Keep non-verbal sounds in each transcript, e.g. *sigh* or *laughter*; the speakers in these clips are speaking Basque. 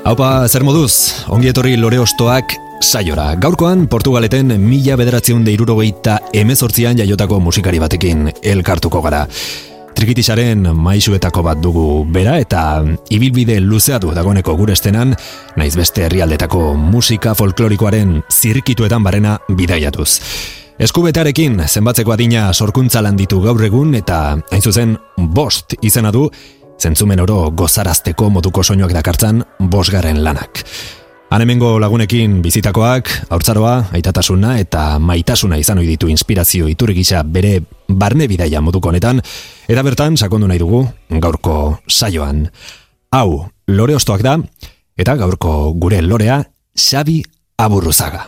Haupa, zer moduz, ongi etorri lore ostoak saiora. Gaurkoan, Portugaleten mila bederatziun deirurogeita emezortzian jaiotako musikari batekin elkartuko gara. Trikitisaren maisuetako bat dugu bera eta ibilbide luzea du dagoneko gure estenan, naiz beste herrialdetako musika folklorikoaren zirkituetan barena bidaiatuz. Eskubetarekin zenbatzeko adina sorkuntza landitu gaur egun eta hain zuzen bost izena du, zentzumen oro gozarazteko moduko soinuak dakartzan bosgarren lanak. Hanemengo lagunekin bizitakoak, haurtzaroa, aitatasuna eta maitasuna izan ohi ditu inspirazio iturri gisa bere barne bidaia moduko honetan, eta bertan sakondu nahi dugu gaurko saioan. Hau, lore ostoak da, eta gaurko gure lorea Xabi Aburruzaga.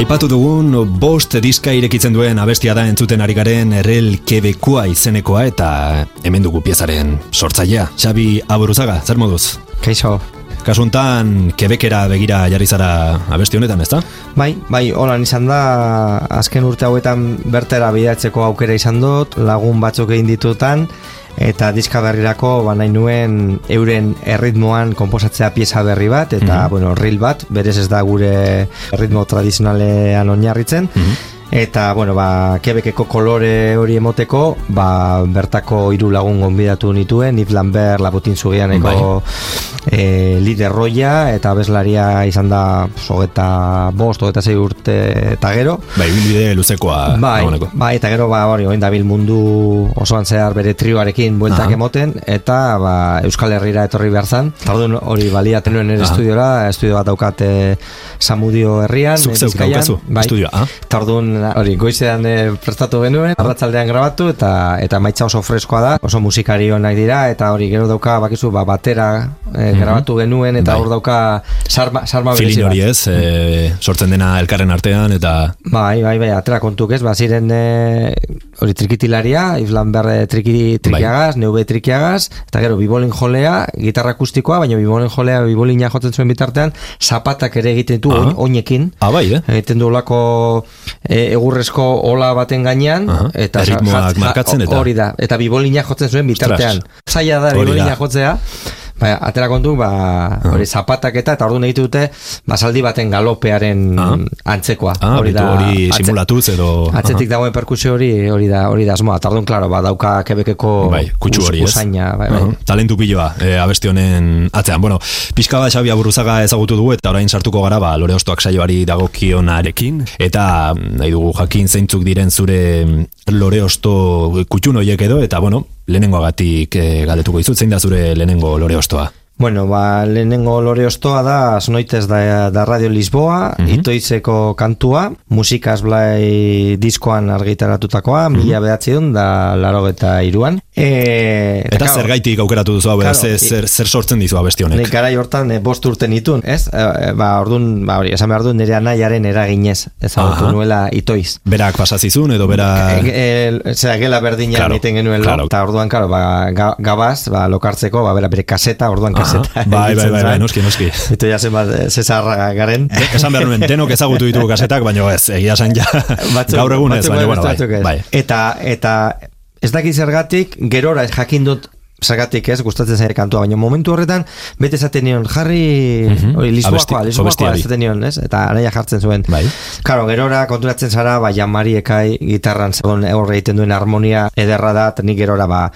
Aipatu dugun bost diska irekitzen duen abestia da entzuten ari garen errel kebekua izenekoa eta hemen dugu piezaren sortzailea. Xabi Aburuzaga, zer moduz? Kaixo. Kasuntan kebekera begira jarri zara abesti honetan, ezta? Bai, bai, holan izan da, azken urte hauetan bertera bidatzeko aukera izan dut, lagun batzuk egin ditutan, eta diska berrirako ba nahi nuen euren erritmoan konposatzea pieza berri bat eta Mhm. bueno, reel bat, berez ez da gure ritmo tradizionalean oinarritzen Mhm. eta bueno, ba, kebekeko kolore hori emoteko ba, bertako hiru lagun gonbidatu nituen Yves Lambert, Labotin Zugianeko e, lider roia eta abeslaria izan da hogeta bost, hogeta zei urte eta gero Bai, bilbide luzekoa Bai, dagoeneko. bai, eta gero ba, hori, oin dabil mundu osoan zehar bere trioarekin bueltak Aha. emoten, eta ba, Euskal Herrira etorri behar zan. Eta orduan hori baliaten nuen ere estudiora, estudio bat daukate Samudio herrian, Zuk eh, zeuk daukazu, bai. estudioa? Eta orduan, hori, goizean eh, prestatu genuen, arratzaldean grabatu, eta eta maitza oso freskoa da, oso musikari honak dira, eta hori, gero dauka, bakizu, ba, batera eh, grabatu genuen, eta Bai. hor dauka sarma, sarma Filin hori ez, e, sortzen dena elkarren artean eta Bai, bai, bai, atera kontuk ez, ba, ziren e, hori trikitilaria, Iflan berre triki, trikiagaz, Bai. neube trikiagaz, eta gero bibolin jolea, gitarra akustikoa, baina bibolin jolea, bibolina jotzen zuen bitartean, zapatak ere egiten du, oin- oinekin, Ah, bai, eh? egiten du olako e, egurrezko ola baten gainean, Aha. eta Erritmoak markatzen eta- hori da, eta bibolina jotzen zuen bitartean. Zaila da. bibolina jotzea, Ba, atera kontu, ba, hori zapatak eta, eta orduan egite dute, basaldi baten galopearen Ah. antzekoa. Ah, hori betu hori simulatuz edo... Atzetik dagoen perkusio hori, hori da, hori da asmoa. Tardun, klaro, ba, dauka kebekeko Bai, kutsu us- hori, ez? usaina, bai, bai. Aha, Talentu piloa, e, abesti honen atzean. Bueno, pixka bat Xabi Aburruzaga ezagutu dugu eta orain sartuko gara ba, lore ostoak saioari dagokionarekin eta nahi dugu jakin zeintzuk diren zure mm, lore osto kutxun hoiek edo eta bueno, lehenengoagatik e, galdetuko dizut zein da zure lehenengo lore ostoa. Bueno, ba, lehenengo lore ostoa da, sonoitez da, da Radio Lisboa, Mhm. itoizeko kantua, musikaz blai diskoan argitaratutakoa, Mhm. mila behatzion da laro eta iruan. E, Eta claro, zergaitik aukeratu duzu hau, zer, zer, zer sortzen dizu abesti honek? Nik gara hortan e, bost urte nitun, ez? E, ba, orduan, ba, hori, esan behar du, nire anaiaren eraginez, ezagutu nuela itoiz. Berak pasazizun edo bera... E, e, zera, gela berdina Claro, egiten genuen claro. eta orduan, karo, ba, ga, gabaz, ba, lokartzeko, ba, bera, bere kaseta, orduan Aha. Kaseta. Bai, bai, bai, bai, noski, noski. Eta ja zenbat, eh, Cesar garen. De- Esan behar nuen, denok ezagutu ditugu *laughs* kasetak, baina ez, egia esan ja, Batzuk- gaur egun ez, baina bai, bueno, bai, bai. Eta, eta ez dakit zergatik, gerora jakin dut zergatik ez, gustatzen zaire kantua, baina momentu horretan, bete esaten nion, jarri, Mhm. hori, Abesti- Lisboakoa, Lisboakoa abestiari. esaten nion, ez, eta araia jartzen zuen. Bai. Karo, gerora konturatzen zara, ba, Jan-Mari ekai gitarran zegoen horre egiten duen harmonia ederra da, eta nik gerora, ba,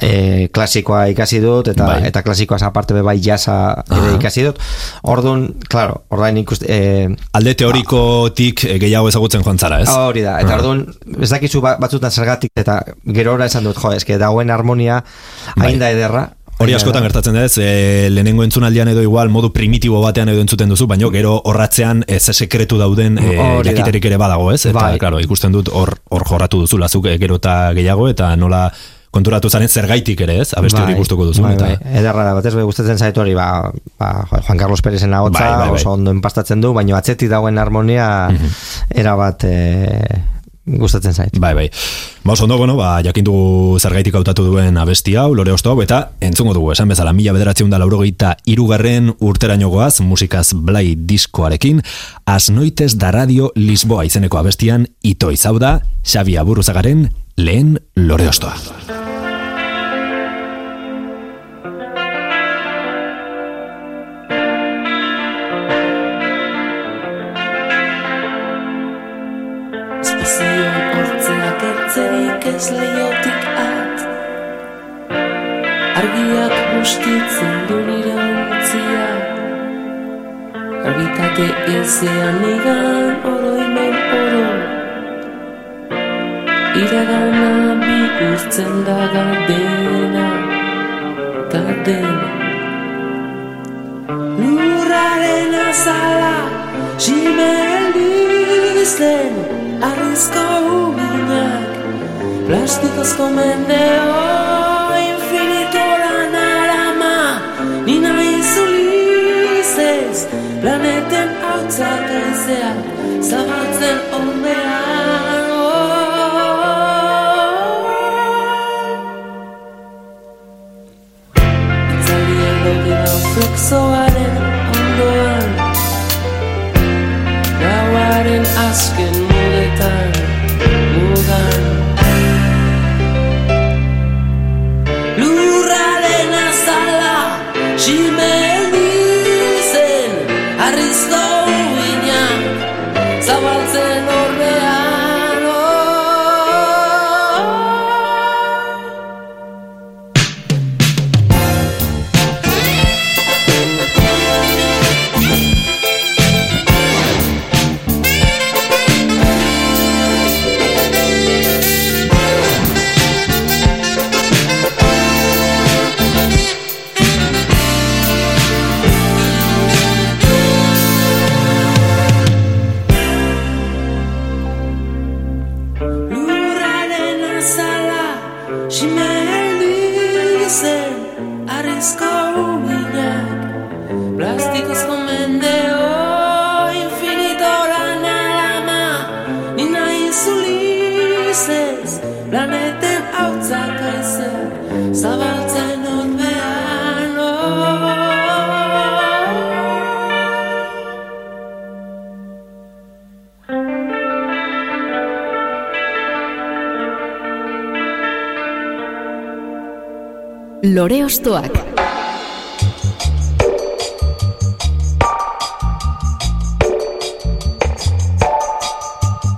e, klasikoa ikasi dut, eta Bai. eta klasikoa aparte be bai jasa ere Aha. ikasi dut. Orduan, claro, ordain ikuste, e, Alde teorikotik eh, gehiago ezagutzen joan zara, ez? Hori da, eta Ah. orduan, ez dakizu ba- batzutan zergatik, eta gerora esan dut, jo, eske dagoen harmonia Bai. Hain da ederra. Hori askotan gertatzen da ez, e, lehenengo entzunaldian edo igual modu primitibo batean edo entzuten duzu, baina gero horratzean ez sekretu dauden e, jakiterik ere badago, ez? Eta, Bai. claro, ikusten dut hor hor jorratu duzu lazuk e, gero eta gehiago, eta nola konturatu zaren zergaitik ere, ez? Abesti hori Bai, gustuko duzu. bai, eta, bai, ederra da, batez gustatzen zait hori, ba, ba, Juan Carlos Perezen ahotsa Bai, bai, bai. oso ondo enpastatzen du, baina atzetik dagoen harmonia erabat e, gustatzen zait. Bai, bai. Ba, oso ondo, bueno, ba, jakin dugu zergaitik hautatu duen abesti hau, lore osto hau, eta entzungo dugu, esan bezala, mila bederatzeun da laurogeita irugarren urteraino goaz, musikaz blai diskoarekin, As noites da radio Lisboa izeneko abestian, ito izau da, Xabi Aburuzagaren lehen lore ostoa. Leiotik at. Argiak bustitzen du nire ontzia. Argitate ezean negan oroimen oro. Iragana bihurtzen da gardena Gardena Lurraren azala Simelizten Arrizko uginak Plastikozko mendeo Infinitora narama Nina izulizez Planeten hautzak aizeak Zabaltzen ondean oh. Itzalien lote da Zabaltzen onbean oh. Lore Ostoak.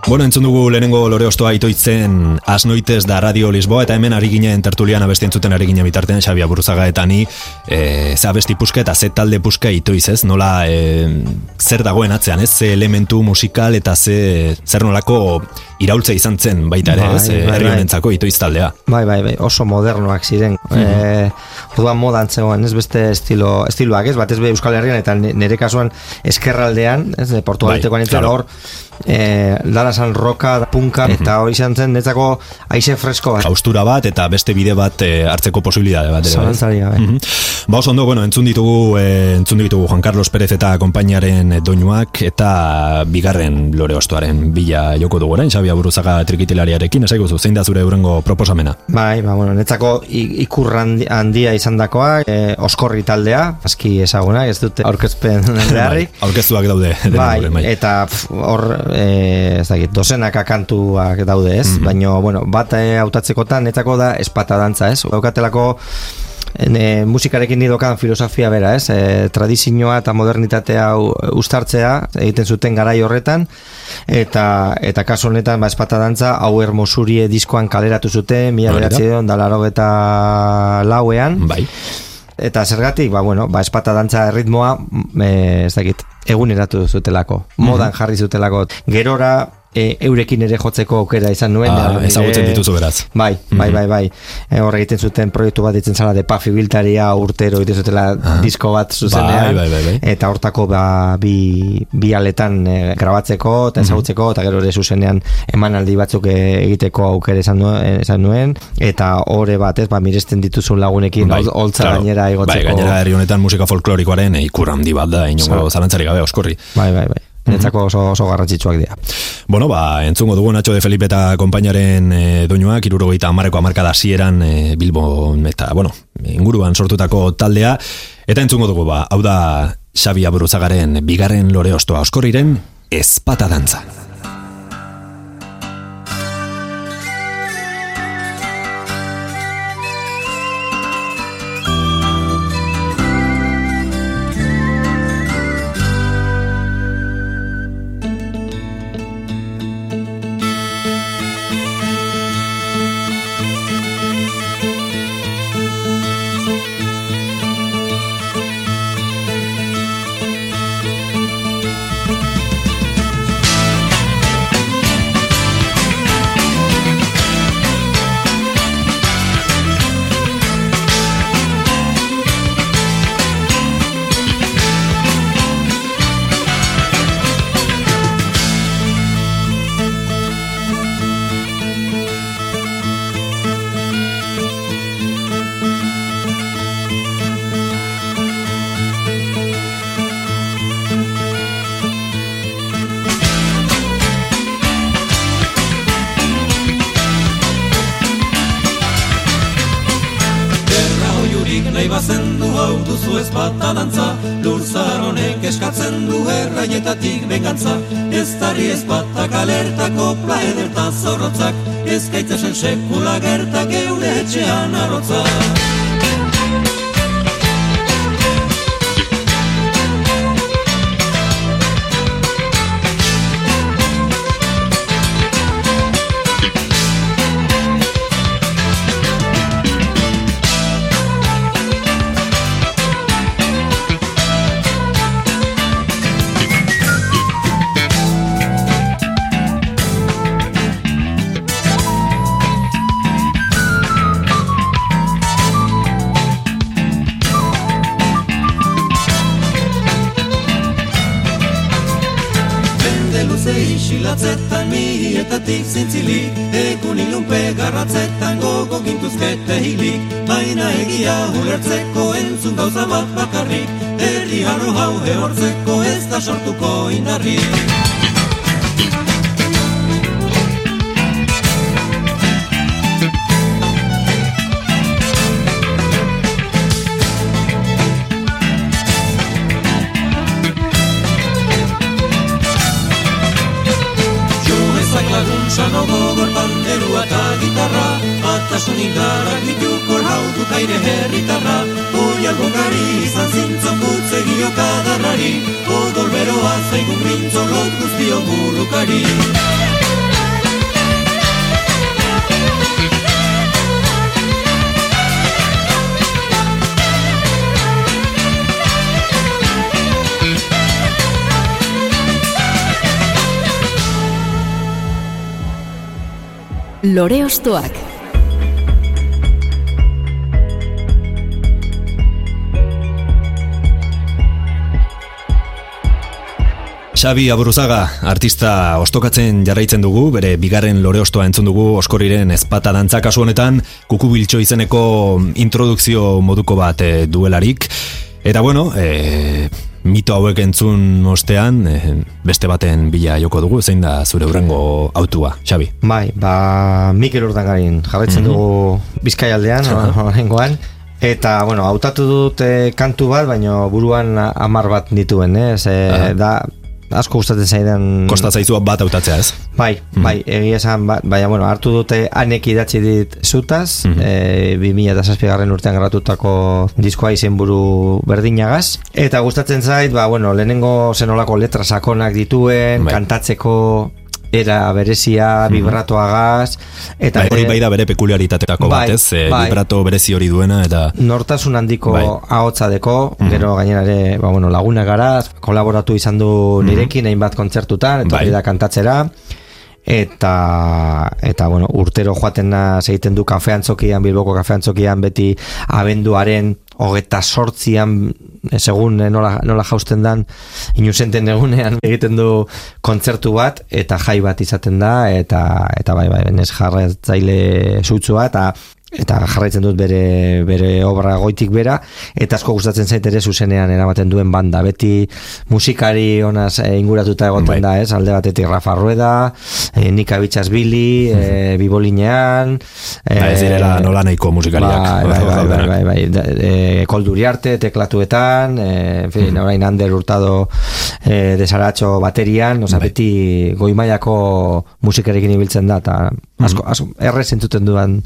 Bueno, entzun dugu lehenengo lore ostoa itoitzen asnoitez da Radio Lisboa, eta hemen ari ginen tertulian abesti entzuten ari ginen bitartean Xabi Aburuzaga eta ni e, ze abesti puska eta ze talde puska itoiz, ez? Nola e, zer dagoen atzean, ez? Ze elementu musikal eta ze zer nolako iraultza izan zen baita ere, Bai, ez? E, bai, herri bai. honentzako itoiz taldea. Bai, bai, bai, oso modernoak ziren. Eh, orduan modan zegoen, ez beste estilo, estiloak, ez? Batez be Euskal Herrian eta nire kasuan eskerraldean, ez? Portugaletekoan Bai, hor e, dara zan roka, punka, eta hori izan zen, netzako aize fresko bat. Haustura bat eta beste bide bat eh, hartzeko posibilitate bat ere. bai? Zalantzari gabe. Mhm. Ba oso ondo, bueno, entzun ditugu, eh, entzun ditugu Juan Carlos Pérez eta konpainaren doinuak eta bigarren lore ostoaren bila joko dugu orain, Xabi Aburuzaga trikitilariarekin, esaiguzu, zein da zure eurengo proposamena? Bai, ba, bueno, netzako ikur handi- handia izan dakoa, e, oskorri taldea, aski ezaguna, ez dute aurkezpen *laughs* beharrik. Bai, aurkeztuak daude. *laughs* Bai, bai. eta hor, e, ez dakit, dozenaka kantuak daude, ez? Mhm. Baina, bueno, bat e, hautatzekotan, netzako da espata dantza, ez? Daukatelako e, musikarekin nidokan filosofia bera, ez? E, tradizioa eta modernitatea uztartzea egiten zuten garai horretan eta eta kasu honetan ba espata dantza hau hermosurie diskoan kaleratu zuten mila Hori da. bederatziehun eta laurogeita lauean Bai. Eta zergatik, ba, bueno, ba, espata dantza erritmoa, mm, e, ez dakit, eguneratu zutelako, modan Mhm. jarri zutelako. Gerora, e, eurekin ere jotzeko aukera izan nuen. Ah, da, ezagutzen dituzu beraz. Bai, bai, Mhm. bai, bai. E, hor egiten zuten proiektu bat ditzen zala de Pafi Biltaria urtero egiten zutela Ah. disko bat zuzenean. Bai, bai, bai, bai. Eta hortako ba, bi, bi aletan e, grabatzeko Mhm. eta ezagutzeko, eta gero ere zuzenean emanaldi batzuk e, egiteko aukera izan nuen, izan nuen eta horre bat, ez, ba, miresten dituzun lagunekin, bai, holtza claro. gainera igotzeko. Bai, gainera herri honetan musika folklorikoaren ikur handi bat da, inongo zalantzari gabe, oskorri. Bai, bai, bai. Netzako oso, oso garrantzitsuak dira. Bueno, ba, entzungo dugu Nacho de Felipe eta konpainaren e, doinuak, irurogeita amareko amarkada hasieran e, Bilbon eta, bueno, inguruan sortutako taldea, eta entzungo dugu, ba, hau da Xabi Aburuzagaren bigarren lore ostoa oskorriren ezpata dantza. Ederta zorrotzak Ez gaitzesen sekula gertak eure etxean arrotzak indarrak ditu kor hau dukaire herritarra Oi albogari izan zintzon kutzegio kadarrari Odol beroa zaigun gintzo lot guztio burrukari Lore ostoak. Xabi Aburuzaga, artista ostokatzen jarraitzen dugu, bere bigarren lore ostoa entzun dugu oskoriren ezpata dantza kasu honetan, kukubiltxo izeneko introdukzio moduko bat e, duelarik. Eta bueno, e, mito hauek entzun ostean, e, beste baten bila joko dugu, zein da zure urrengo autua, Xabi? Bai, ba, Mikel Urdangarin jarraitzen Mhm. dugu Bizkaialdean, horrengoan. *laughs* Eta, bueno, hautatu dut eh, kantu bat, baina buruan amar bat dituen? Ze, Aha. da, asko gustatzen zaidan... Kosta zaizua bat hautatzea ez? Bai, bai, egia esan, ba, baina, bueno, hartu dute anek idatzi dit zutaz, mm Mhm. 2007 garren urtean gratutako diskoa izenburu berdinagaz. Eta gustatzen zait, ba, bueno, lehenengo zenolako letra sakonak dituen, Bai. kantatzeko era berezia, vibratoagaz, eta Bai, hori bai da bere pekuliaritateko Bai, bat ez? E, bai. Vibrato berezi hori duena eta... nortasun handiko Bai. ahotsa deko, gero gainera ere, ba, bueno, laguna gara, kolaboratu izan du nirekin hainbat kontzertutan, eta Bai. da kantatzera, eta eta bueno, urtero joaten naz egiten du kafeantzokian, Bilboko kafeantzokian beti abenduaren hogeta sortzian eh, segun eh, nola, nola jausten dan inusenten egunean *laughs* egiten du kontzertu bat eta jai bat izaten da eta eta bai bai nes jarraitzaile sutsua eta eta jarraitzen dut bere, bere obra goitik bera eta asko gustatzen zait ere zuzenean eramaten duen banda beti musikari onaz e, inguratuta egoten Bai. da ez alde batetik Rafa Rueda e, Nika Bitxas Billy e, Bibolinean e, Ba, ez direla nola nahiko musikariak. Bai, bai, bai, bai, bai, bai. E, Kolduri arte, teklatuetan, e, en fin, orain Ander Hurtado e, desaratxo baterian, oza, Bai. beti goimaiako musikarekin ibiltzen da, eta asko, asko, errez entzuten duan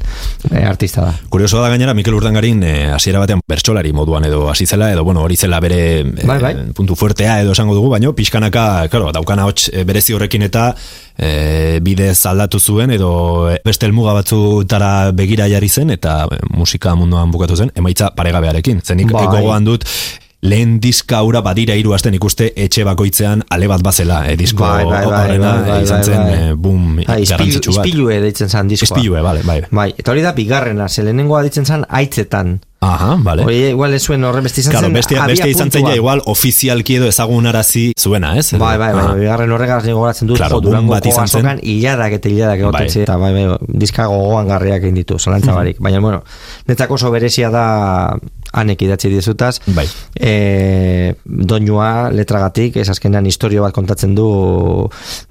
e, artista da. Kuriosoa da gainera Mikel Urdangarin eh, hasiera batean bertsolari moduan edo hasi zela edo bueno, hori zela bere eh, Bai, bai. puntu fuertea edo esango dugu, baino pixkanaka, claro, daukana hots eh, berezi horrekin eta eh, bidez aldatu zuen edo beste helmuga batzutara begira jarri zen eta musika munduan bukatu zen, emaitza paregabearekin. Zenik Bai. gogoan dut lehen diska hura badira hiru asten ikuste etxe bakoitzean ale bat bazela, e, disko Bai, bai, bai, bai, bai, izan bai, zen bai. eh, boom garrantzitsu bat. ispilue deitzen zan diskoa. Ispilue, bale, bai. Bai, eta hori da bigarrena, ze lehenengoa ditzen zan aitzetan. Aha, bale. Hori igual ez zuen horren beste izan Claro, zen beste, beste izan zen ja igual ofizialki edo ezagunarazi zuena, ez? Bai, bai, bai, Ah. bigarren horregaz nigo goratzen dut, Claro, jo, bat izan zen. hiladak eta hiladak egoten Bai. eta bai, bai, diska gogoan garriak egin ditu, zalantza barik. Baina, bueno, netzako oso berezia da anek idatzi dizutaz, Bai. e, doinua letragatik, ez azkenean historio bat kontatzen du,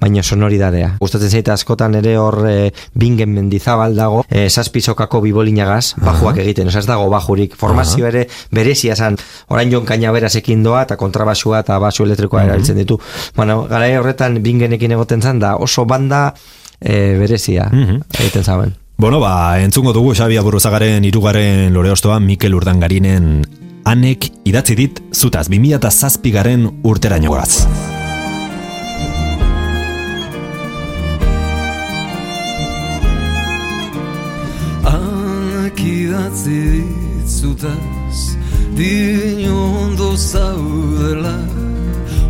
baina sonoridadea. Gustatzen zaite askotan ere hor e, bingen mendizabal dago, e, zazpizokako bibolinagaz, bajuak egiten, ez dago bajurik, formazio ere berezia zan, orain jon kaina berasekin doa, eta kontrabasua eta basu elektrikoa erabiltzen ditu. Bueno, gara horretan bingenekin egoten zan, da oso banda e, berezia Mhm. egiten zaben. Bueno, ba, entzungo dugu Xabi Aburruzagaren irugarren loreostoa Mikel Urdangarinen anek idatzi dit zutaz 2007 garen urteraino goaz. Anak idatzi ditzutaz Dino ondo zaudela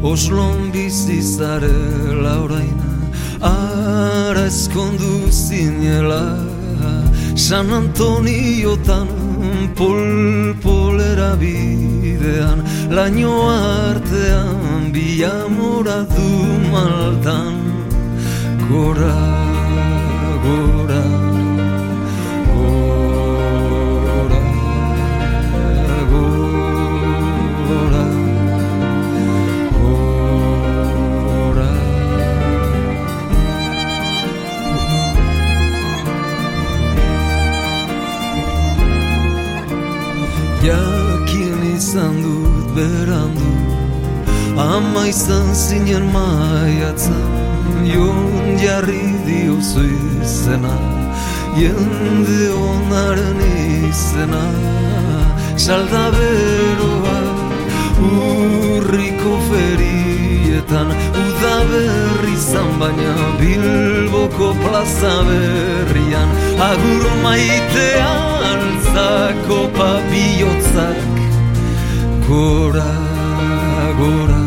Oslon bizizarela oraina Ara eskondu zinela San Antoniotan Polpolera bidean Laino artean Biamora du maltan Gora, Jakin izan dut berandu Ama izan zinen maiatzan Jon jarri diozu izena Jende onaren izena Salda beroa Urriko ferietan. Uda berri zan baina Bilboko plaza berrian. Agur maitea altzako papiotzak Gora, gora, gora,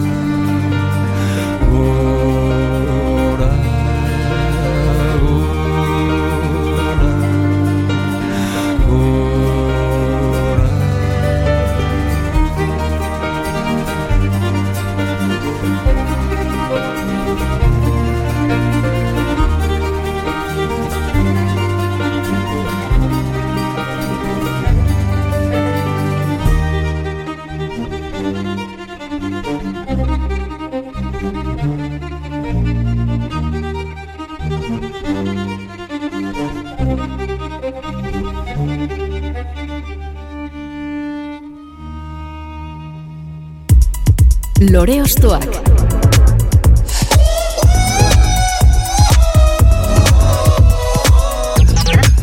Lore Ostoak.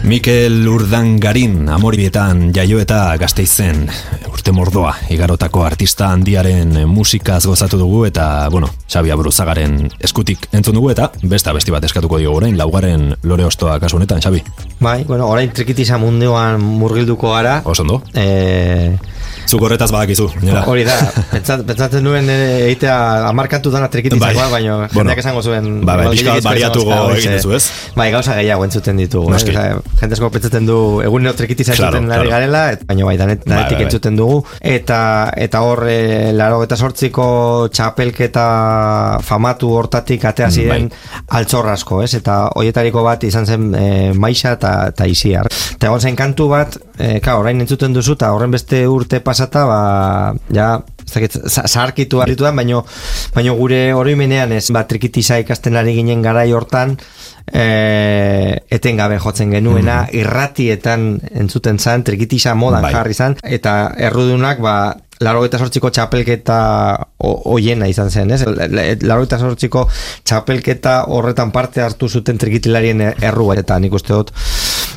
Mikel Urdangarin amoribietan jaio eta gazteizen urte mordoa igarotako artista handiaren musikaz gozatu dugu eta, bueno, Xabi Abruzagaren eskutik entzun dugu eta besta besti bat eskatuko dio orain laugarren lore ostoa kasu honetan, Xabi. Bai, bueno, orain trikitiza munduan murgilduko gara. Osondo. Eh, Zuk horretaz badakizu. Hori da, pentsat, pentsatzen duen ere egitea amarkatu dana trikitizakoa, Bai. baina Bueno. jendeak esango zuen... Ba, bai, bueno, pixka bat gehiago bariatu izango go zela, egin duzu, ez? Bai, gauza gehiago entzuten ditugu. Noski. Eh? Jende asko pentsatzen du egunero trikitiza Claro, entzuten claro. garela, et, baina bai, danet, Bai, danetik bai, bai. entzuten dugu. Eta eta hor, e, laro eta sortziko txapelketa famatu hortatik atea Mm, ziren altxor asko, ez? Eta hoietariko bat izan zen e, maixa eta, eta isiar. Eta egon zen kantu bat, e, ka, orain entzuten duzu, eta horren beste urte pasata, ba, ja, ez dakit, za- zaharkitu harrituan, baino, baino gure oroimenean ez, ba, trikitiza ikasten ari ginen garai hortan, e, etengabe jotzen genuena, irratietan entzuten zan, trikitiza modan Bai. jarri zan, eta errudunak, ba, laro eta sortziko txapelketa oiena izan zen, ez? Laro eta sortziko txapelketa horretan parte hartu zuten trikitilarien errua, eta nik uste dut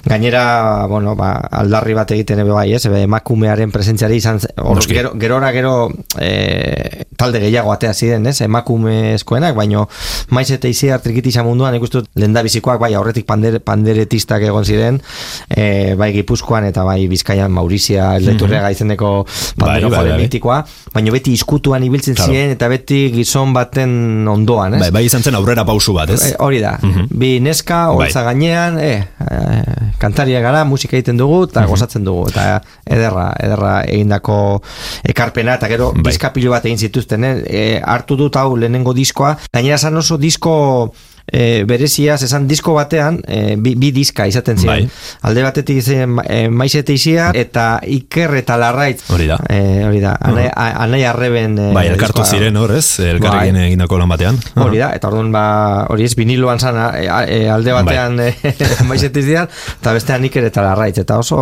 gainera, bueno, ba, aldarri bat egiten ebe bai, ez? Ebe emakumearen presentziari izan hor, gero, gerora gero e, talde gehiago atea ziren, ez? Emakumezkoenak, baino maiz eta iziar trikitiza munduan, dut lendabizikoak, bai, aurretik pander, panderetistak egon ziren, e, bai Gipuzkoan eta bai Bizkaian Maurizia, Leturrega izeneko pandero Bai, bai, jole bai. mitikoa, baino beti iskutuan ibiltzen Claro. ziren eta beti gizon baten ondoan, ez? Bai, bai izan zen aurrera pausu bat, ez? Eh, hori da, Mhm. bi neska, holtza gainean, eh, eh, kantaria gara, musika egiten dugu, eta Mhm. gozatzen dugu, eta ederra, ederra egindako ekarpena, eta gero Bai. diskapilo bat egin zituzten, eh? Eh, hartu dut hau lehenengo diskoa, gainera zan oso disko e, bereziaz, esan disko batean e, bi, bi diska izaten ziren Bai. alde batetik zen e, maizete izia eta iker eta larraitz Hori da. e, hori da, anai, anai arreben e, Bai, elkartu ziren hor, ez? Elkarrekin Bai. egindako lan batean. Hori da, eta orduan ba, hori ez viniloan zan e, e, alde batean Bai. e, *laughs* maizetiz dian, eta bestean iker eta larraitz, eta oso,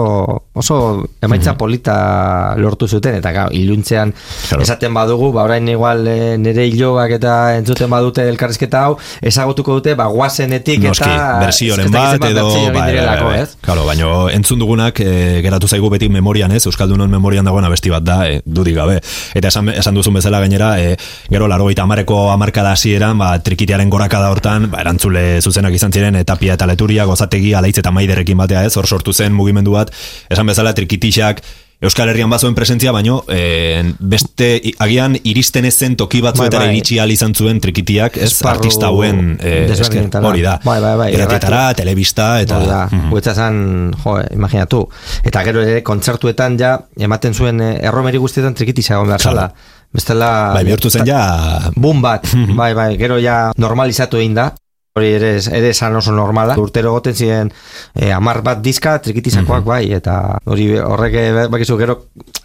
oso emaitza polita lortu zuten, eta gau, iluntzean Claro. esaten badugu, ba, orain igual e, nere hilobak eta entzuten badute elkarrizketa hau, ezagutuko dute, ba, guazenetik Noski, eta... bersioren bat edo direlako, bai, bai. ez? Claro, baino entzun dugunak e, geratu zaigu beti memorian, ez? Euskaldunon memorian dagoen abesti bat da, e, dudik gabe. Eta esan, esan duzun bezala gainera, e, gero 80 hamareko hamarkada hasieran, ba trikitiaren gorakada hortan, ba erantzule zuzenak izan ziren etapia eta leturia, gozategi, alaitz eta maiderekin batea, ez? Hor sortu zen mugimendu bat, esan bezala trikitixak Euskal Herrian bazuen presentzia, baino e, beste agian iristen ez zen toki batzuetara Bai, bai. iritsi ahal izan zuen trikitiak, ez? Esparru Artista hauen e, esker, hori da. Bai, bai, bai, Irratietara, telebista eta Hori da, Mhm. guetza zan, jo, imaginatu. Eta gero ere kontzertuetan ja, ematen zuen eh, erromeri guztietan trikitiza egon behar zala. Bestela... Bai, bihurtu zen ja Boom bat, *laughs* bai, bai, gero ja normalizatu egin da. Hori ere, ere esan oso normala. Urtero goten ziren eh, amar bat diska trikitizakoak bai, eta hori horrek eh, bakizu gero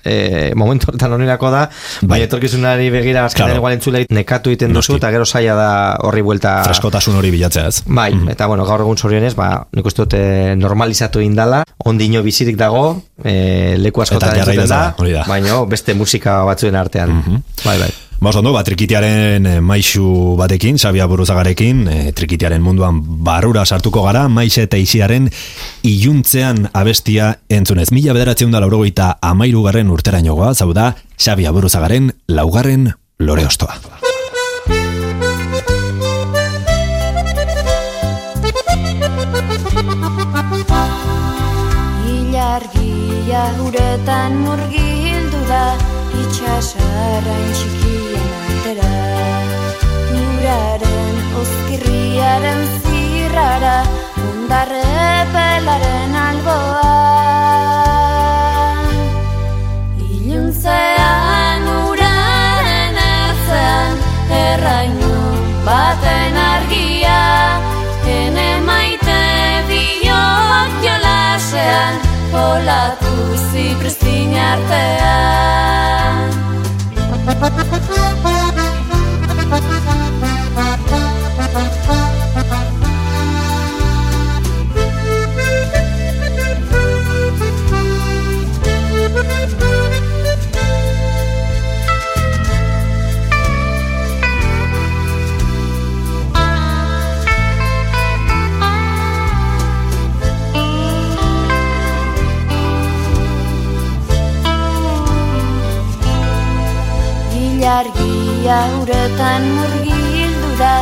eh, momentu hortan onerako da, bai, Bai. etorkizunari begira azkenean Claro. igual entzulei nekatu egiten duzu, eta gero saia da horri buelta... freskotasun hori bilatzea ez. Bai, eta bueno, gaur egun zorionez, ba, nik uste dut normalizatu indala, ondino bizirik dago, eh, leku askotan da, hori da. baina beste musika batzuen artean. Bai, bai. Ba, oso ondo, ba, trikitiaren eh, maixu batekin, Xabia Buruzagarekin, eh, trikitiaren munduan barrura sartuko gara, maixe eta isiaren iluntzean abestia entzunez. Mila bederatzen da laurogeita amairu garren urterainogoa, zau da, Xabia Buruzagaren laugarren lore ostoa. Ilargia uretan murgildu da itxasarrain txikien altera Uraren oskirriaren zirrara undarre pelaren alboa Olatu zipristin artean Ilargia uretan murgildu da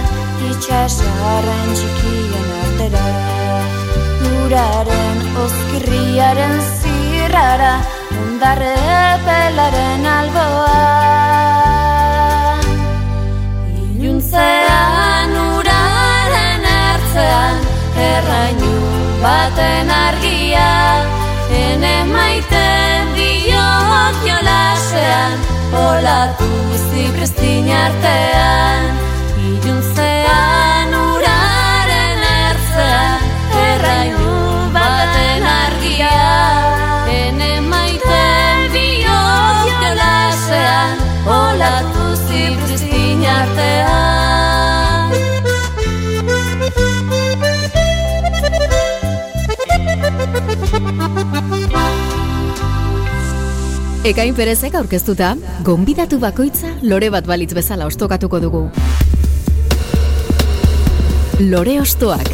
Itxasarren txikien artera. Uraren oskirriaren zirrara Ondarre pelaren alboa Olatu zipristin artean Ekain perezek aurkeztuta, gonbidatu bakoitza lore bat balitz bezala ostokatuko dugu. Lore ostoak.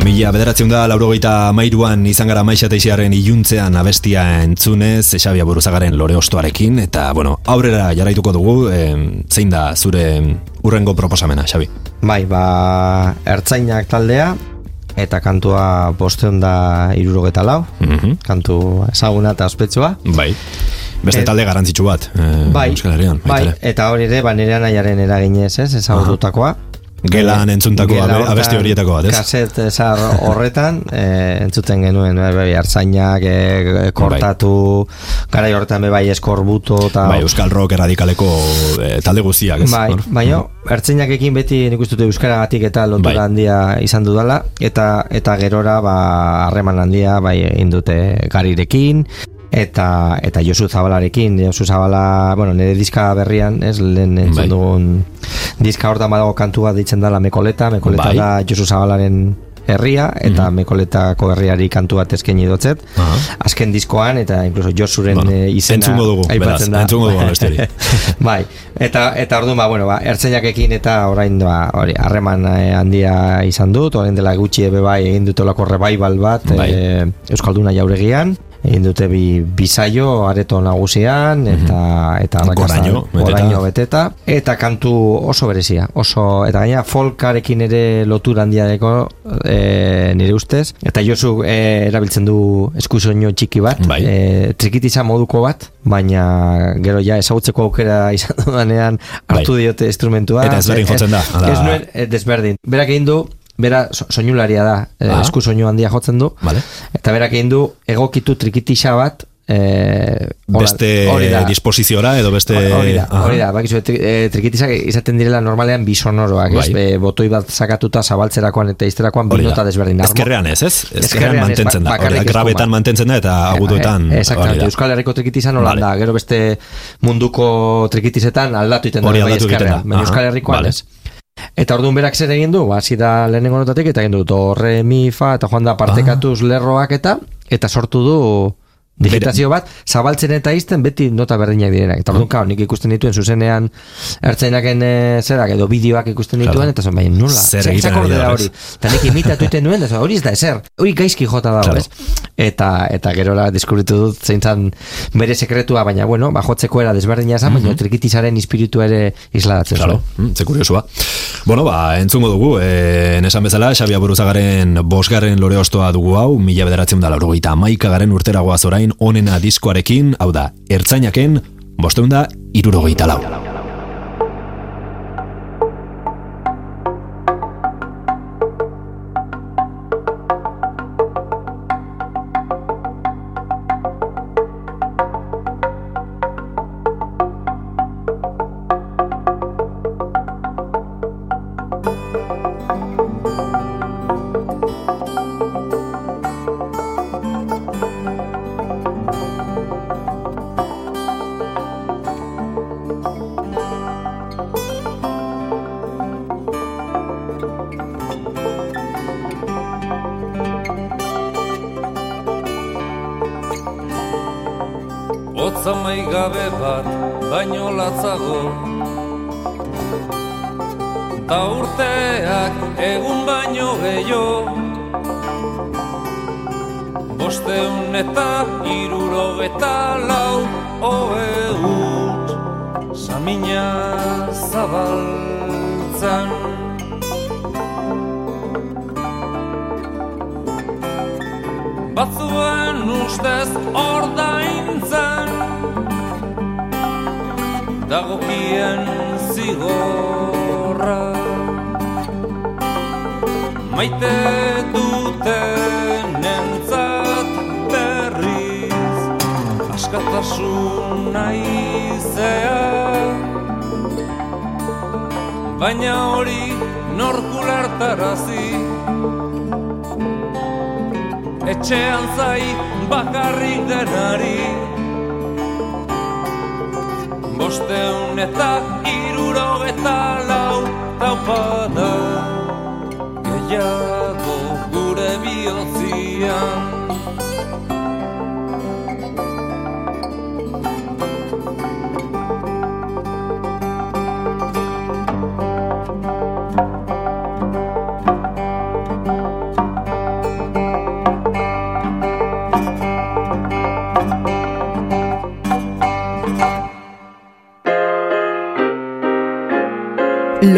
Mila bederatzen da, laurogeita mairuan izan gara maixa teixiaren iluntzean abestia entzunez, Xabia Buruzagaren lore ostoarekin, eta, bueno, aurrera jarraituko dugu, em, zein da zure urrengo proposamena, Xabi? Bai, ba, ertzainak taldea, eta kantua bosteon da irurogeta lau, Mhm. kantu ezaguna eta ospetsua. Bai. Beste talde garrantzitsu bat, eh, Bai, Euskal Herrian. bai, eta hori ere, ba, nire nahiaren eraginez, ez, ezagututakoa. Gelan entzutako Gela abesti horietako bat, ez? Kaset zar horretan, *laughs* e, entzuten genuen, e, bai, hartzainak, e, kortatu, garai horretan be bai eskorbuto, eta... Bai, Euskal Rock erradikaleko eh, talde guztiak, ez? Bai, baina ertzainakekin beti nik uste dut euskaragatik eta lotura Bai. handia izan dudala eta eta gerora ba harreman handia bai egin dute garirekin eta eta Josu Zabalarekin, Josu Zabala, bueno, nire diska berrian, ez, lehen entzun Bai. dugun diska hortan badago kantu bat deitzen dela Mekoleta, Mekoleta Bai. da Josu Zabalaren herria eta Mekoletako herriari kantu bat eskaini dotzet. Aha. Azken diskoan eta incluso Josuren Bueno, eh, izena entzungo dugu, aipatzen beraz, entzungo dugu *laughs* bai, eta eta orduan ba, bueno, ba, ertzainakekin eta orain ba, hori harreman eh, handia izan dut, orain dela gutxi ebe bai egin dut olako revival bat Bai. eh, Euskalduna jauregian egin dute bi bisaio areto nagusian eta eta Mhm. Goraino goraino beteta eta kantu oso berezia oso eta gaina folkarekin ere lotura handia deko e, nire ustez eta Josu e, erabiltzen du eskusoino txiki bat Bai. e, trikitiza moduko bat baina gero ja ezagutzeko aukera izan dudanean hartu Bai. diote instrumentua Eta ezberdin Ez- jotzen da, ala- ez nuen eh, desberdin berak egin du Bera so, soinularia da, eh, Ah. esku soinu handia jotzen du Vale. Eta berak egin du egokitu trikitixa bat eh, hola, Beste hori da. disposiziora edo beste... Hori da, Aha. hori da, bakizu, tri, e, trikitizak izaten direla normalean bi sonoroak, ez? Bai. Be, botoi bat sakatuta zabaltzerakoan eta izterakoan bi Hori da. nota desberdin. Ezkerrean ez, ez? Ezkerrean Ezkerrean ez, mantentzen da. Hori da, grabetan mantentzen da eta agudoetan. Eh, da. Euskal Herriko trikitizan hola Vale. gero beste munduko trikitizetan aldatu iten da, Hori bai aldatu egiten ezkerrean, da. Euskal Herrikoan vale. ez. Eta orduan berak zer egin du, ba, hasi da lehenengo notatik, eta egin du do, re, mi, fa, eta joan da partekatuz lerroak eta, eta sortu du digitazio bat, zabaltzen eta izten beti nota berdinak direnak. Eta orduan, nik ikusten dituen zuzenean ertzainaken e, zerak edo bideoak ikusten dituen, Claro. eta zen, baina nola, Zer ze- egiten da da hori. Eta nik imitatu iten nuen, eta hori ez da ezer. Hori gaizki jota dago, Claro. ez? Eta, eta gerora deskubritu dut zeintzan bere sekretua, baina bueno, bajotzeko era desberdina esan, baina trikitizaren espiritu ere isladatzen Claro, mm, ze kuriosua. Bueno, ba, entzungo dugu, eh, esan bezala, Xabia Buruzagaren bosgarren lore ostoa dugu hau, mila bederatzen da laurogeita amaikagaren urteragoaz orain onena diskoarekin, hau da, ertzainaken, bosteun da, irurogeita lau. Naizea Baina hori norkulartarazi Etxean zai bakarrik denari. Bosteun eta iruro lau taupada. Gehiago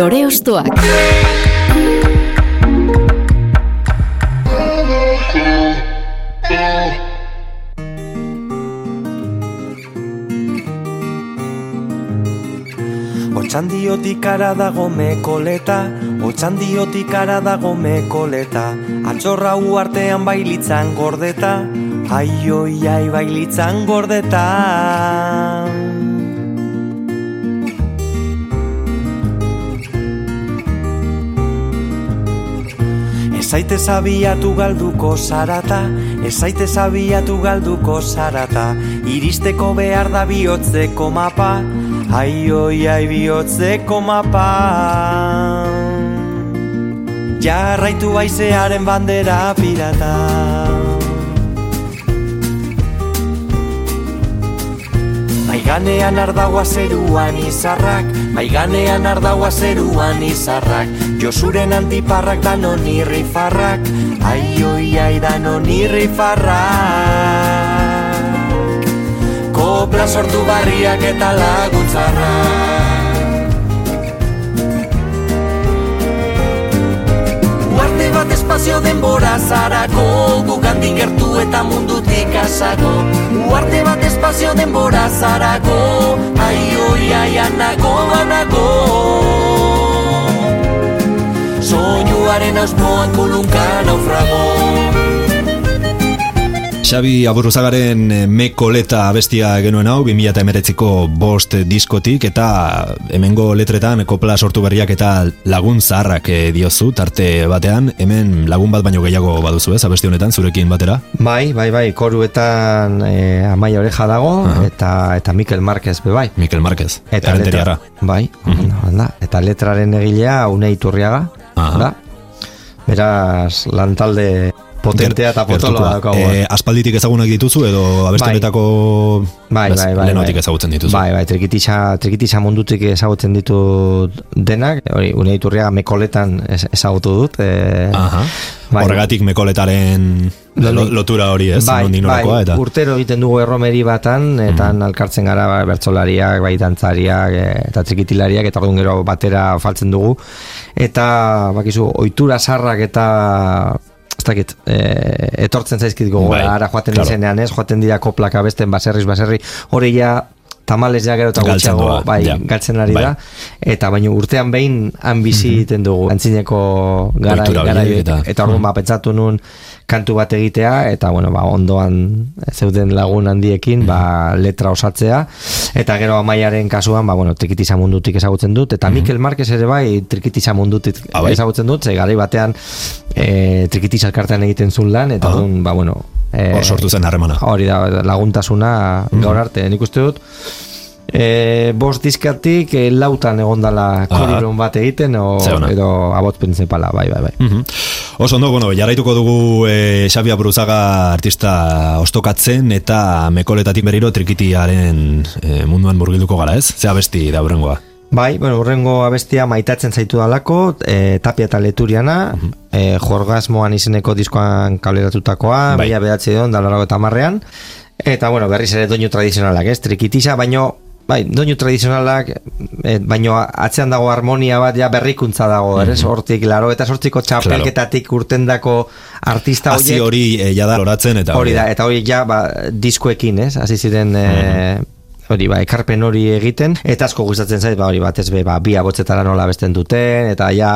Lore Ostoak. Otxandiotik ara dago mekoleta, otxandiotik ara dago mekoleta, atxorra uartean bailitzan gordeta, ai oi ai bailitzan gordeta. Ezaite zabiatu galduko zarata, ezaite zabiatu galduko zarata, iristeko behar da bihotzeko mapa, ai oi ai bihotzeko mapa. Jarraitu baizearen bandera pirata. Maiganean ardaua zeruan izarrak, maiganean ardaua zeruan izarrak, Josuren antiparrak danon irrifarrak, ai oi ai danon irrifarrak. Kopla sortu barriak eta laguntzarrak. Bat espazio denbora zarako. Gugandik gertu eta mundutik asago Uarte bat espazio denbora zarako. Ai oi ai anago anago Soinuaren auspoan kulunka naufrago Xabi Aburruzagaren eh, Mekoleta abestia genuen hau 2008ko bost diskotik eta hemengo letretan kopla sortu berriak eta lagun zaharrak eh, diozu tarte batean hemen lagun bat baino gehiago baduzu ez abesti honetan zurekin batera Bai, bai, bai, koruetan e, Amaia Oreja dago Aha. eta eta Mikel Marquez be bai. Mikel Marquez Eta letra, bai, onda, onda. eta letraren egilea Unai Iturriaga, Aha. da. Beraz, lantalde potentea eta potoloa daukagu. Eh, aspalditik ezagunak dituzu edo abesti Bai. Bai, bai, bai, lehenotik bai. ezagutzen dituzu Bai, bai, trikitisa, trikitisa mundutik ezagutzen ditut denak, hori, Unai Iturriaga mekoletan ez- ezagutu dut. E, Aha. bai. Horregatik mekoletaren Lo- lo- lotura hori ez, bai, bai, eta urtero egiten dugu erromeri batan, eta alkartzen gara ba, bertsolariak, bai dantzariak, e, eta trikitilariak, eta orduan gero batera faltzen dugu. Eta, bakizu, ohitura sarrak eta dakit, e, etortzen zaizkit gogora, Bai, ara joaten claro. izenean ez, joaten dira koplaka besten baserriz baserri, hori ja tamales ja gero eta gutxiago, bai, ja. galtzen ari Bai. da, eta baino urtean behin han bizi egiten dugu, antzineko gara, gara eta, eta- eta orduan ba, pentsatu nun kantu bat egitea, eta bueno, ba, ondoan zeuden lagun handiekin, ba, letra osatzea, eta gero amaiaren kasuan, ba, bueno, trikitisa mundutik ezagutzen dut, eta Mikel Marquez ere bai, trikitisa mundutik Ah, bai? ezagutzen dut, ze garai batean e, trikitisa elkartean egiten zuen lan, eta orduan, ba, bueno, e, hor sortu zen harremana. hori da, laguntasuna gaur arte, nik uste dut, E, bost diskatik e, lautan egondala koriron bat egiten o, edo abot printzipala, bai, bai, bai. Mhm. Oso ondo, bueno, jarraituko dugu e, Xabi Aburuzaga artista ostokatzen eta mekoletatik berriro trikitiaren e, munduan murgilduko gara, ez? Ze abesti da hurrengoa. Bai, bueno, urrengo abestia maitatzen zaitu dalako, e, tapia eta leturiana, e, jorgasmoan izeneko diskoan kableratutakoa, Bai. bai. behatzi egon, dalarako eta marrean, Eta, bueno, berriz ere doinu tradizionalak, ez? Trikitisa, baino, bai, doinu tradizionalak, e, baino atzean dago harmonia bat, ja berrikuntza dago, mm -hmm. Hortik, laro, eta sortziko txapelketatik urtendako artista Hasi horiek. hori e, jada loratzen eta Hori da, eta hori ja, ba, diskoekin, ez? Hasi ziren... E, hori ba, ekarpen hori egiten, eta asko gustatzen zait, ba, hori batez be, ba, bi abotzetara nola besten duten, eta ja,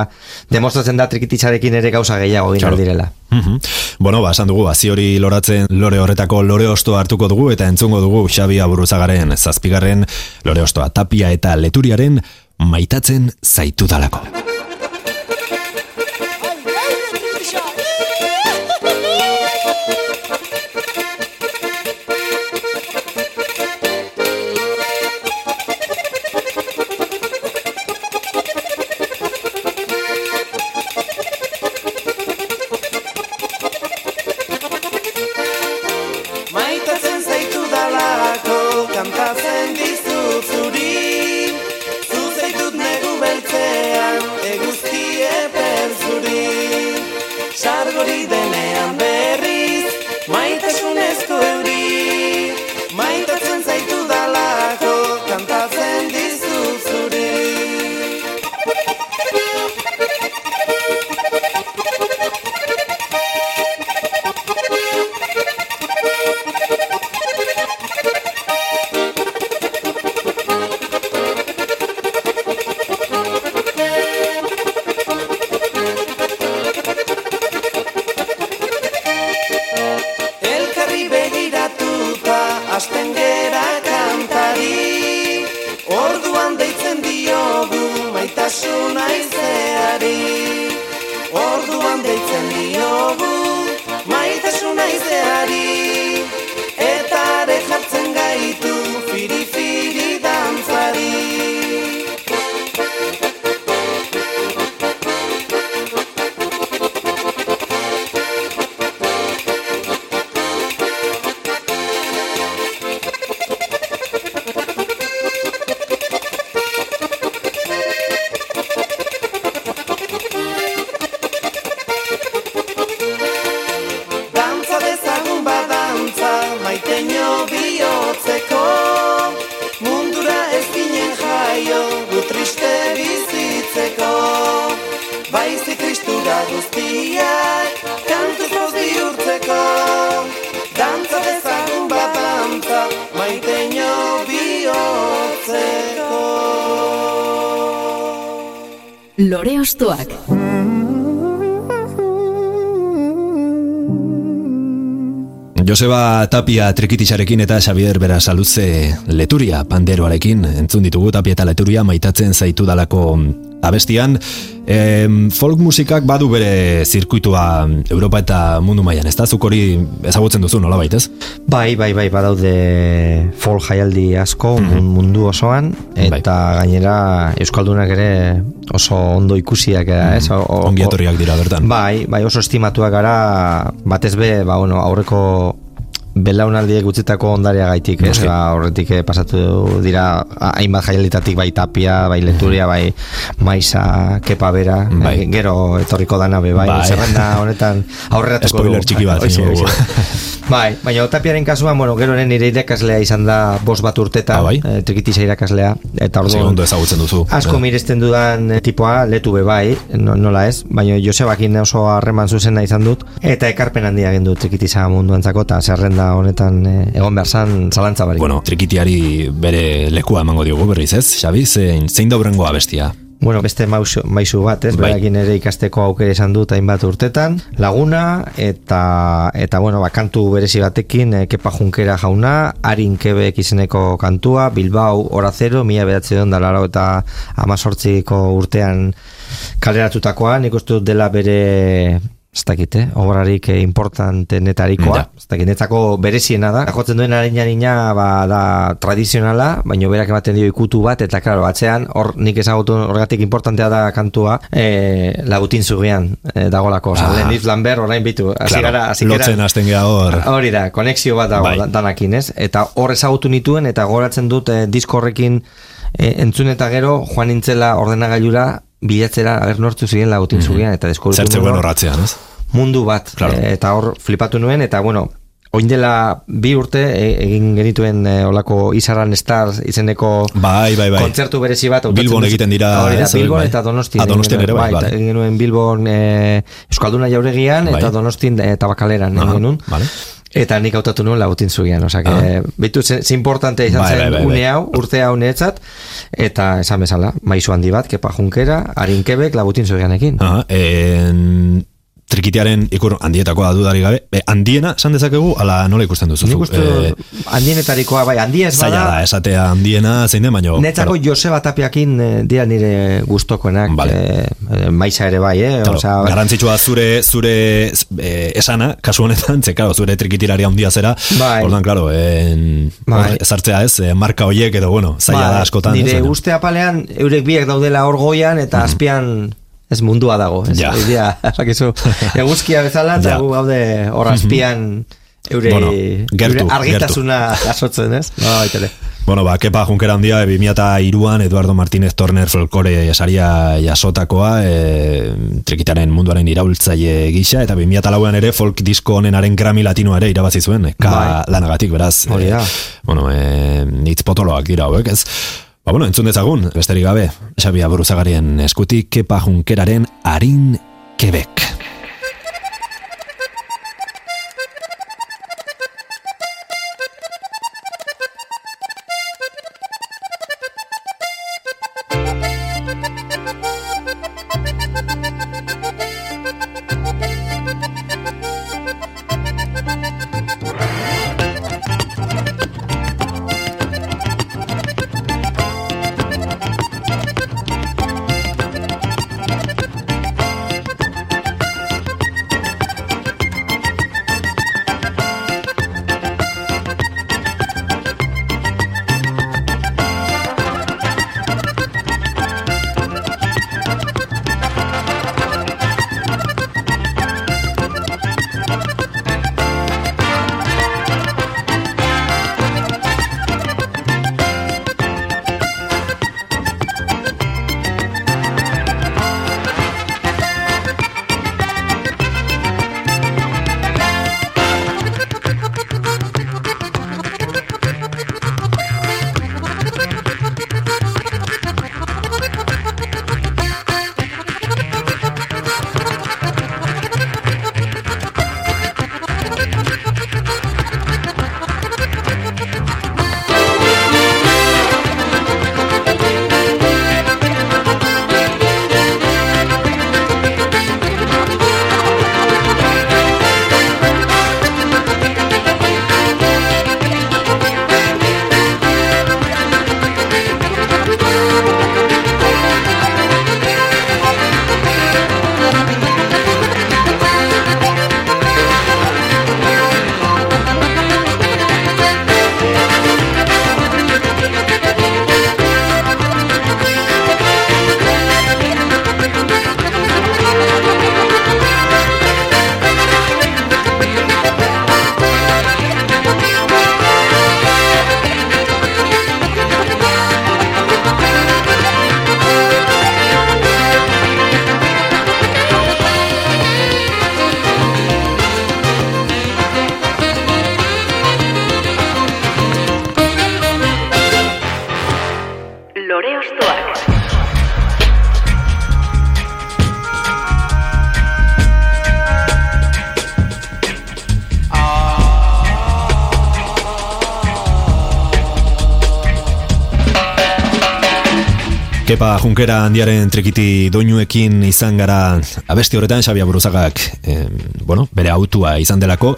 demostratzen da trikititzarekin ere gauza gehiago egin direla. Mhm. Bueno, ba, esan dugu, hazi hori loratzen lore horretako lore ostoa hartuko dugu eta entzungo dugu Xabi Aburuzagaren zazpigarren lore ostoa tapia eta leturiaren maitatzen zaitu Lore ostoak. Joseba Tapia trikitixarekin eta Xavier Berasaluze leturia panderoarekin entzun ditugu Tapia eta leturia maitatzen zaitu dalako abestian. Em, folk musikak badu bere zirkuitua Europa eta mundu mailan, ez da? Zuk hori ezagutzen duzu, nola baitez? Bai, bai, bai, badaude folk jaialdi asko mun- mundu osoan, eta gainera Euskaldunak ere oso ondo ikusiak gara, ez? Ongi etorriak dira bertan. Bai, bai, oso estimatuak gara, batez be, ba, bueno, aurreko belaunaldiek utzitako ondaria gaitik, ez? Ba, horretik eh, pasatu dira hainbat jaialditatik bai tapia, bai leturia, bai maiza, kepa bera, Bai. eh, gero etorriko dana be, bai, Bai. zerrenda honetan aurreratuko Spoiler txiki bat, *laughs* *laughs* Bai, baina tapiaren kasuan, bueno, gero nire irakaslea izan da bost bat urteta, Ah, bai? eh, trikitisa irakaslea, eta orduan ondo ezagutzen duzu. asko Eh, miresten dudan eh, tipoa letu be bai, no- nola ez, baina Josebakin oso harreman zuzena izan dut, eta ekarpen handia egin dut trikitisa munduantzako, eta zerrenda honetan eh, egon behar zan zalantza barik. Bueno, trikitiari bere lekua emango diogu berriz, ez? Xabi, zein, zein da abestia? Bueno, beste mausu, maizu bat, ez? Bai. Berakin ere ikasteko aukera izan dut hainbat urtetan. Laguna, eta, eta bueno, ba, kantu berezi batekin, e, Kepa Junkera jauna, Arin Kebek izeneko kantua, Bilbao, Hora Zero, mila bedatzen da laro eta amazortziko urtean kaleratutakoa, nik uste dut dela bere ez dakit, eh? obrarik eh, importantenetarikoa, Ja. ez dakit, netzako bereziena da, jotzen duen harina nina ba, da tradizionala, baina berak ematen dio ikutu bat, eta klaro, atzean, hor nik ezagutu horregatik importantea da kantua, eh, lagutin zugean eh, dagolako, Ah. ah. Len Islamber, orain bitu, hasi Claro, gara, hasi lotzen hasten gara hor. Hori da, konexio bat dago Bai. da- danakin, ez? Eta hor ezagutu nituen, eta goratzen dut eh, disko eh, entzun eta gero, joan nintzela ordenagailura, bilatzera, aber nortzu ziren lagutin zugean, eta deskubritu Zertze nuen guen hor horratzean, ez? mundu bat Claro. Eh, eta hor flipatu nuen eta bueno oin dela bi urte e- egin genituen e, olako Izarran Stars izeneko Bai, bai, bai. kontzertu berezi bat Bilbon egiten dira, Hori da, Bilbon bai. eta Donostin Ah, Donostian egin ere bai, egin genuen Bilbon e, Euskalduna jauregian Bai. eta Donostin e, tabakaleran Aha, egin genuen vale. Eta nik hautatu nuen lagutin zugian, osea, que, bitu, ze, ze importante izan Bai, zen bai, bai, une hau, urte hau netzat, eta esan bezala, maizu handi bat, kepa junkera, harin kebek lagutin zugianekin. Aha, en, trikitearen ikur handietakoa dudari gabe. E, handiena, san dezakegu, ala nola ikusten duzu? Nik uste Eh, handienetarikoa, bai, handia ez zaila da, bada, esatea handiena zein den, baino... Netzako claro, Joseba Tapiakin eh, dira nire gustokoenak, Vale. eh, maiza ere bai, eh? Claro, Osea, garantzitsua zure zure eh, esana, kasu honetan, ze claro, zure trikitiraria handia zera. Bai. Ordan claro, en Bai. ezartzea ez, marka hoiek edo bueno, zaila bai, da askotan, Nire ez, uste apalean, eurek biek daudela hor goian, eta azpian ez mundua dago. Ez, Ja. Hori dira, esakizu, *laughs* eguzkia bezala, eta Ja. gu gaude hor azpian, eure, Bueno, gertu, eure argitasuna jasotzen, ez? *laughs* No, baitele. Bueno, ba, kepa junkera handia, e, 2002an Eduardo Martínez Torner folklore saria jasotakoa, e, trikitaren munduaren iraultzaile gisa, eta 2004an ere folk disko honenaren Grammy Latino ere irabazi zuen, ka Bai. lanagatik, beraz. Hori da. bueno, e, hitz potoloak dira hauek, ez? Ba, bueno, entzun dezagun, besterik gabe, Xabia Buruzagarien eskutik kepa junkeraren harin kebek. Kepa Junkera handiaren trikiti doinuekin izan gara abesti horretan Xabia Buruzagak eh, bueno, bere autua izan delako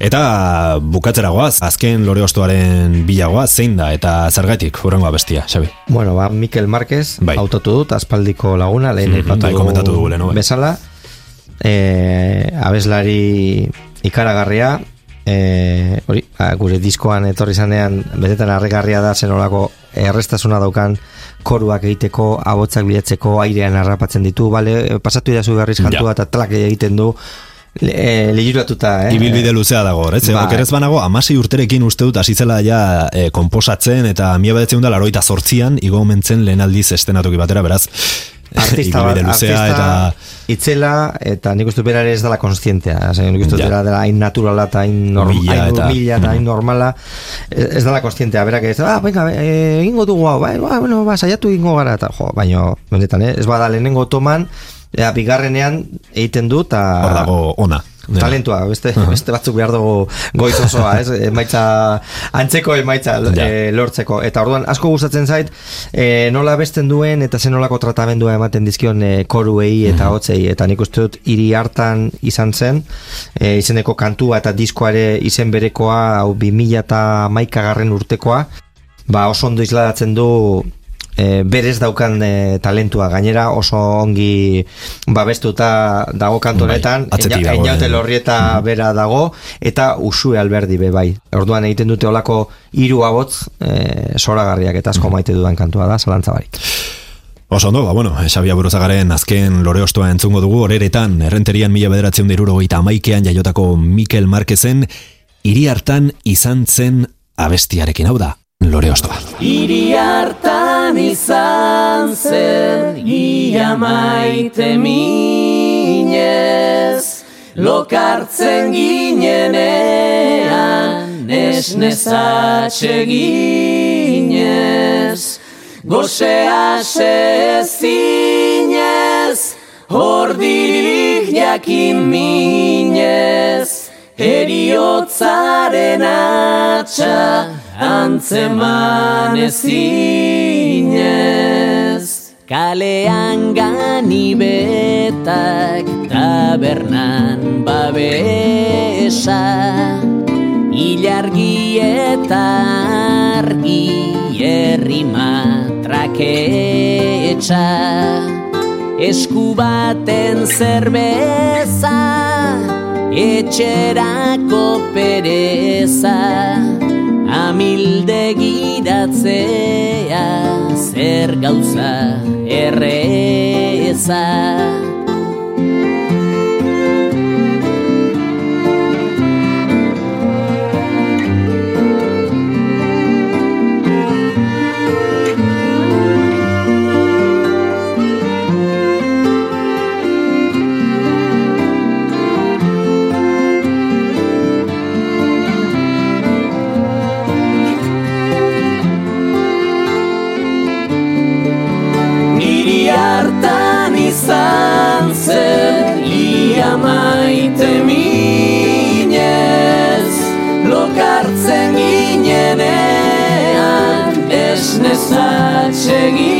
eta bukatzera goaz, azken lore ostoaren bilagoa zein da eta zergatik hurrengo abestia, Xabi. Bueno, ba, Mikel Marquez, Bai. autotu dut, aspaldiko laguna, lehen Mhm, aipatu bai, komentatu dugu bai. bezala, e, abeslari ikaragarria, e, hori, ba, gure diskoan etorri zanean, betetan arregarria da zenolako errestasuna daukan koruak egiteko, abotzak bilatzeko, airean harrapatzen ditu, bale, pasatu idazu garriz kantua Ja. eta tlak egiten du, le, e, lehiratuta, eh? Ibilbide luzea dago, ez? Bai. Oker ez banago, amasei urterekin uste dut hasizela ja e, komposatzen eta mila bedetzen da laroita zortzian igo omentzen lehen aldiz estenatuki batera, beraz, *laughs* artista bat, artista eta itzela, eta nik uste berare ez dela konstientea. Ose, nik uste Ja. dela dela hain naturala eta hain, norm, Mila hain eta- hain normala. Ez ez dela konstientea, berak ez, ah, venga, eh, egingo dugu hau, bai, ba, bueno, ba, saiatu egingo gara, eta jo, baino, benetan, eh, ez bada lehenengo toman, Ea, bigarrenean egiten du eta Hor dago ona. Dena. talentua, beste, beste batzuk behar dugu goiz osoa, ez? Emaitza, antzeko emaitza Ja. eh, lortzeko. Eta orduan, asko gustatzen zait, eh, nola besten duen eta zen nolako tratamendua ematen dizkion eh, koruei eta hotzei. Eta nik uste dut hiri hartan izan zen, eh, izeneko kantua eta diskoare izen berekoa, hau 2000 eta maikagarren urtekoa, ba oso ondo isladatzen du e, berez daukan e, talentua. Gainera oso ongi babestuta dago kantonetan Bai, dago, Einaute eh. lorrieta bera dago eta usue alberdi be bai. Orduan egiten dute olako hiru abotz e, soragarriak eta asko maite dudan kantua da zalantza barik. Oso ondo, ba, bueno, Xabi Aburuzagaren azken lore ostoa entzungo dugu, horeretan, errenterian mila bederatzen diruro eta amaikean jaiotako Mikel Marquezen, hiri hartan izan zen abestiarekin. Hau da, lore ostoa. Hiri hartan izan zen ia maite minez. Lokartzen ginenean esnezatxe ginez. Gosea sezinez Hordirik jakin minez. Eriotzaren atxa antzeman ezinez Kalean ganibetak tabernan babesa Ilargi eta argi errima traketxa Esku baten zerbeza etxerako pereza amilde giratzea zer gauza erreza esnezatxe ginez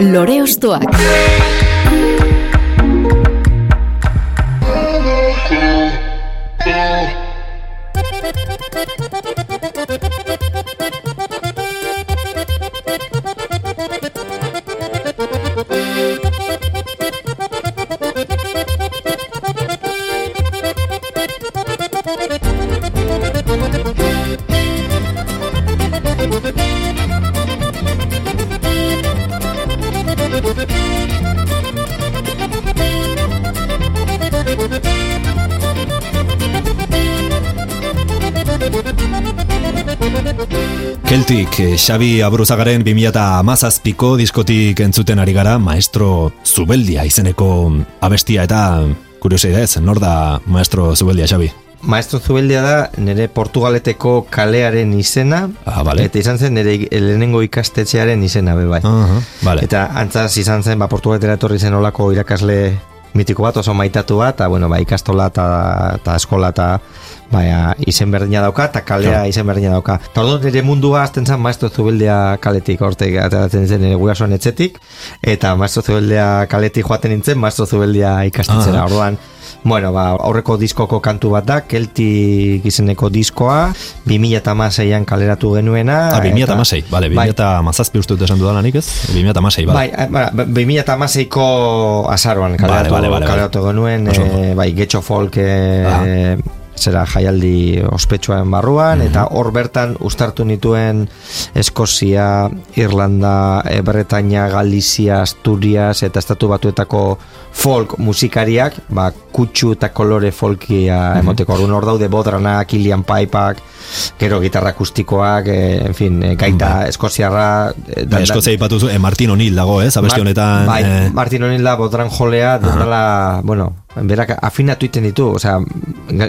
Lore Ostoak. Keltik, eh, Xabi Aburuzagaren 2008ko diskotik entzuten ari gara, maestro Zubeldia izeneko abestia eta kuriosia ez, nor da maestro Zubeldia, Xabi? Maestro Zubeldia da nire Portugaleteko kalearen izena ah, vale. eta izan zen nire lehenengo ikastetxearen izena be bai. Uh -huh, vale. Eta antzaz izan zen ba, Portugaletera etorri zen olako irakasle mitiko bat, oso maitatu bat, eta bueno, ba, ikastola eta eskola eta baina izen berdina dauka, eta kalea izen berdina dauka. Eta orduan nire mundua azten zen maestro zubeldea kaletik, orte ateratzen zen nire gurasoan etxetik, eta maestro zubeldea kaletik joaten nintzen, maestro zubeldea ikastitzera. Orduan, Bueno, ba, aurreko diskoko kantu bat da, kelti gizeneko diskoa, 2006an kaleratu genuena. Ah, 2006, bale, 2006 bai. uste dut esan dudan ez? 2006, bale. Bai, ba, 2006ko azaroan kaleratu, vale, vale, vale, kaleratu genuen, e, bai, getxo folk, e, ah zera jaialdi ospetsuaren barruan, eta hor bertan ustartu nituen Eskozia, Irlanda, e, Bretaña, Galizia, Asturias eta estatu batuetako folk musikariak, ba, kutsu eta kolore folkia emoteko. Orduan hor daude Bodrana, Kilian Paipak, gero gitarra akustikoak, e, en fin, e, gaita bai. eskoziarra... E, bai, Eskozia ipatu zu, e, Martin O'Neill dago, ez? Abesti honetan... Bai. Martin O'Neill da Bodran jolea, dela, bueno, berak afinatu iten ditu, osea,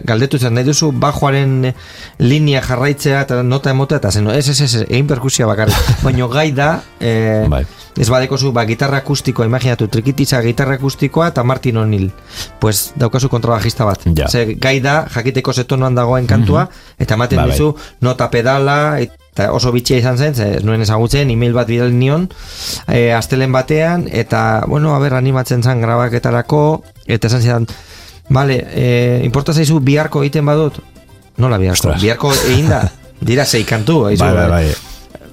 galdetu zen, nahi duzu bajoaren linea jarraitzea eta nota emota eta zen, ez, ez, ez, egin perkusia bakarrik. *laughs* Baina gai da, e, bai. ez badeko zu, ba, gitarra akustikoa, imaginatu, trikitiza gitarra akustikoa eta Martin O'Neill. Pues daukazu kontrabajista bat. Ja. Ze, gai da, jakiteko zetonoan dagoen kantua, mhm. eta ematen ba, dizu, nota pedala, eta oso bitxia izan zen, ez nuen ezagutzen, email bat bidal nion, e, astelen batean, eta, bueno, haber, animatzen zen grabaketarako, eta esan zidan, vale, e, importa zaizu biharko egiten badut? Nola biharko? Biharko egin da, *laughs* dira zei kantu, bai, bai, bai.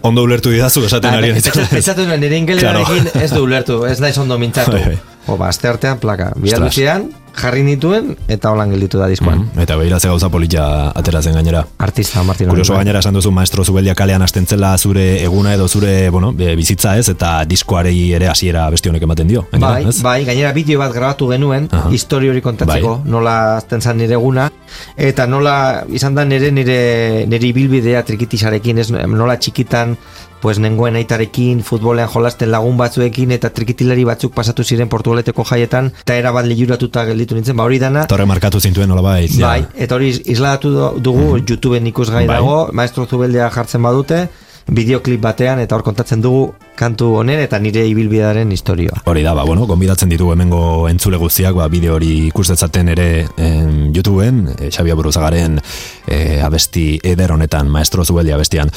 Ondo ulertu didazu esaten ari Pentsatu nuen, nire ingelenarekin ez du ulertu, ez naiz ondo mintzatu. Bai, bai. O, ba, azte artean plaka. Bihar jarri nituen eta holan gelditu da diskoan. Mm, eta behira ze gauza polita ateratzen gainera. Artista, Martin. Kurioso gainera esan duzu maestro zubeldia kalean astentzela zure eguna edo zure bueno, bizitza ez eta diskoarei ere hasiera besti honek ematen dio. Gainera, bai, ez? bai, gainera bideo bat grabatu genuen, uh histori hori kontatzeko, bai. nola azten zan nire eguna, eta nola izan da nire nire, nire ibilbidea trikitisarekin, ez, nola txikitan pues nengoen aitarekin, futbolean jolasten lagun batzuekin eta trikitilari batzuk pasatu ziren portugaleteko jaietan, eta era bat lehuratuta gelditu nintzen, ba hori dana. Torre markatu zintuen nola bai. Bai, eta hori isladatu dugu, mm -hmm. YouTubeen ikusgai bai. dago, maestro zubeldea jartzen badute, bideoklip batean eta hor kontatzen dugu kantu honen eta nire ibilbidearen historioa. Hori da, ba, bueno, gonbidatzen ditugu hemengo entzule guztiak, ba, bideo hori ikustetzaten ere en, YouTubeen, e, Xabi Aburuzagaren e, abesti eder honetan, maestro zubeldia abestian.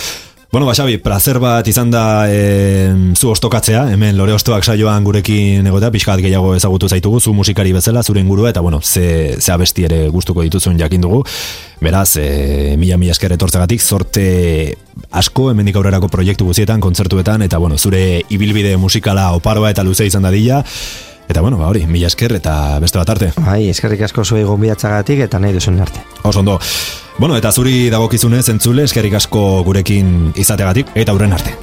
Bueno, ba, Xabi, placer bat izan da e, zu ostokatzea, hemen lore ostoak saioan gurekin egotea, pixkat gehiago ezagutu zaitugu, zu musikari bezala, zure ingurua, eta bueno, ze, ze abesti ere gustuko dituzun jakin dugu. Beraz, e, mila mila esker etortzagatik, sorte asko, hemendik aurrerako proiektu guzietan, kontzertuetan, eta bueno, zure ibilbide musikala oparoa eta luze izan dadila, Eta bueno, ba hori, mila esker eta beste bat arte. Bai, eskerrik asko zuei gonbidatzagatik eta nahi duzun arte. Oso ondo. Bueno, eta zuri dagokizunez entzule eskerrik asko gurekin izategatik eta aurren arte.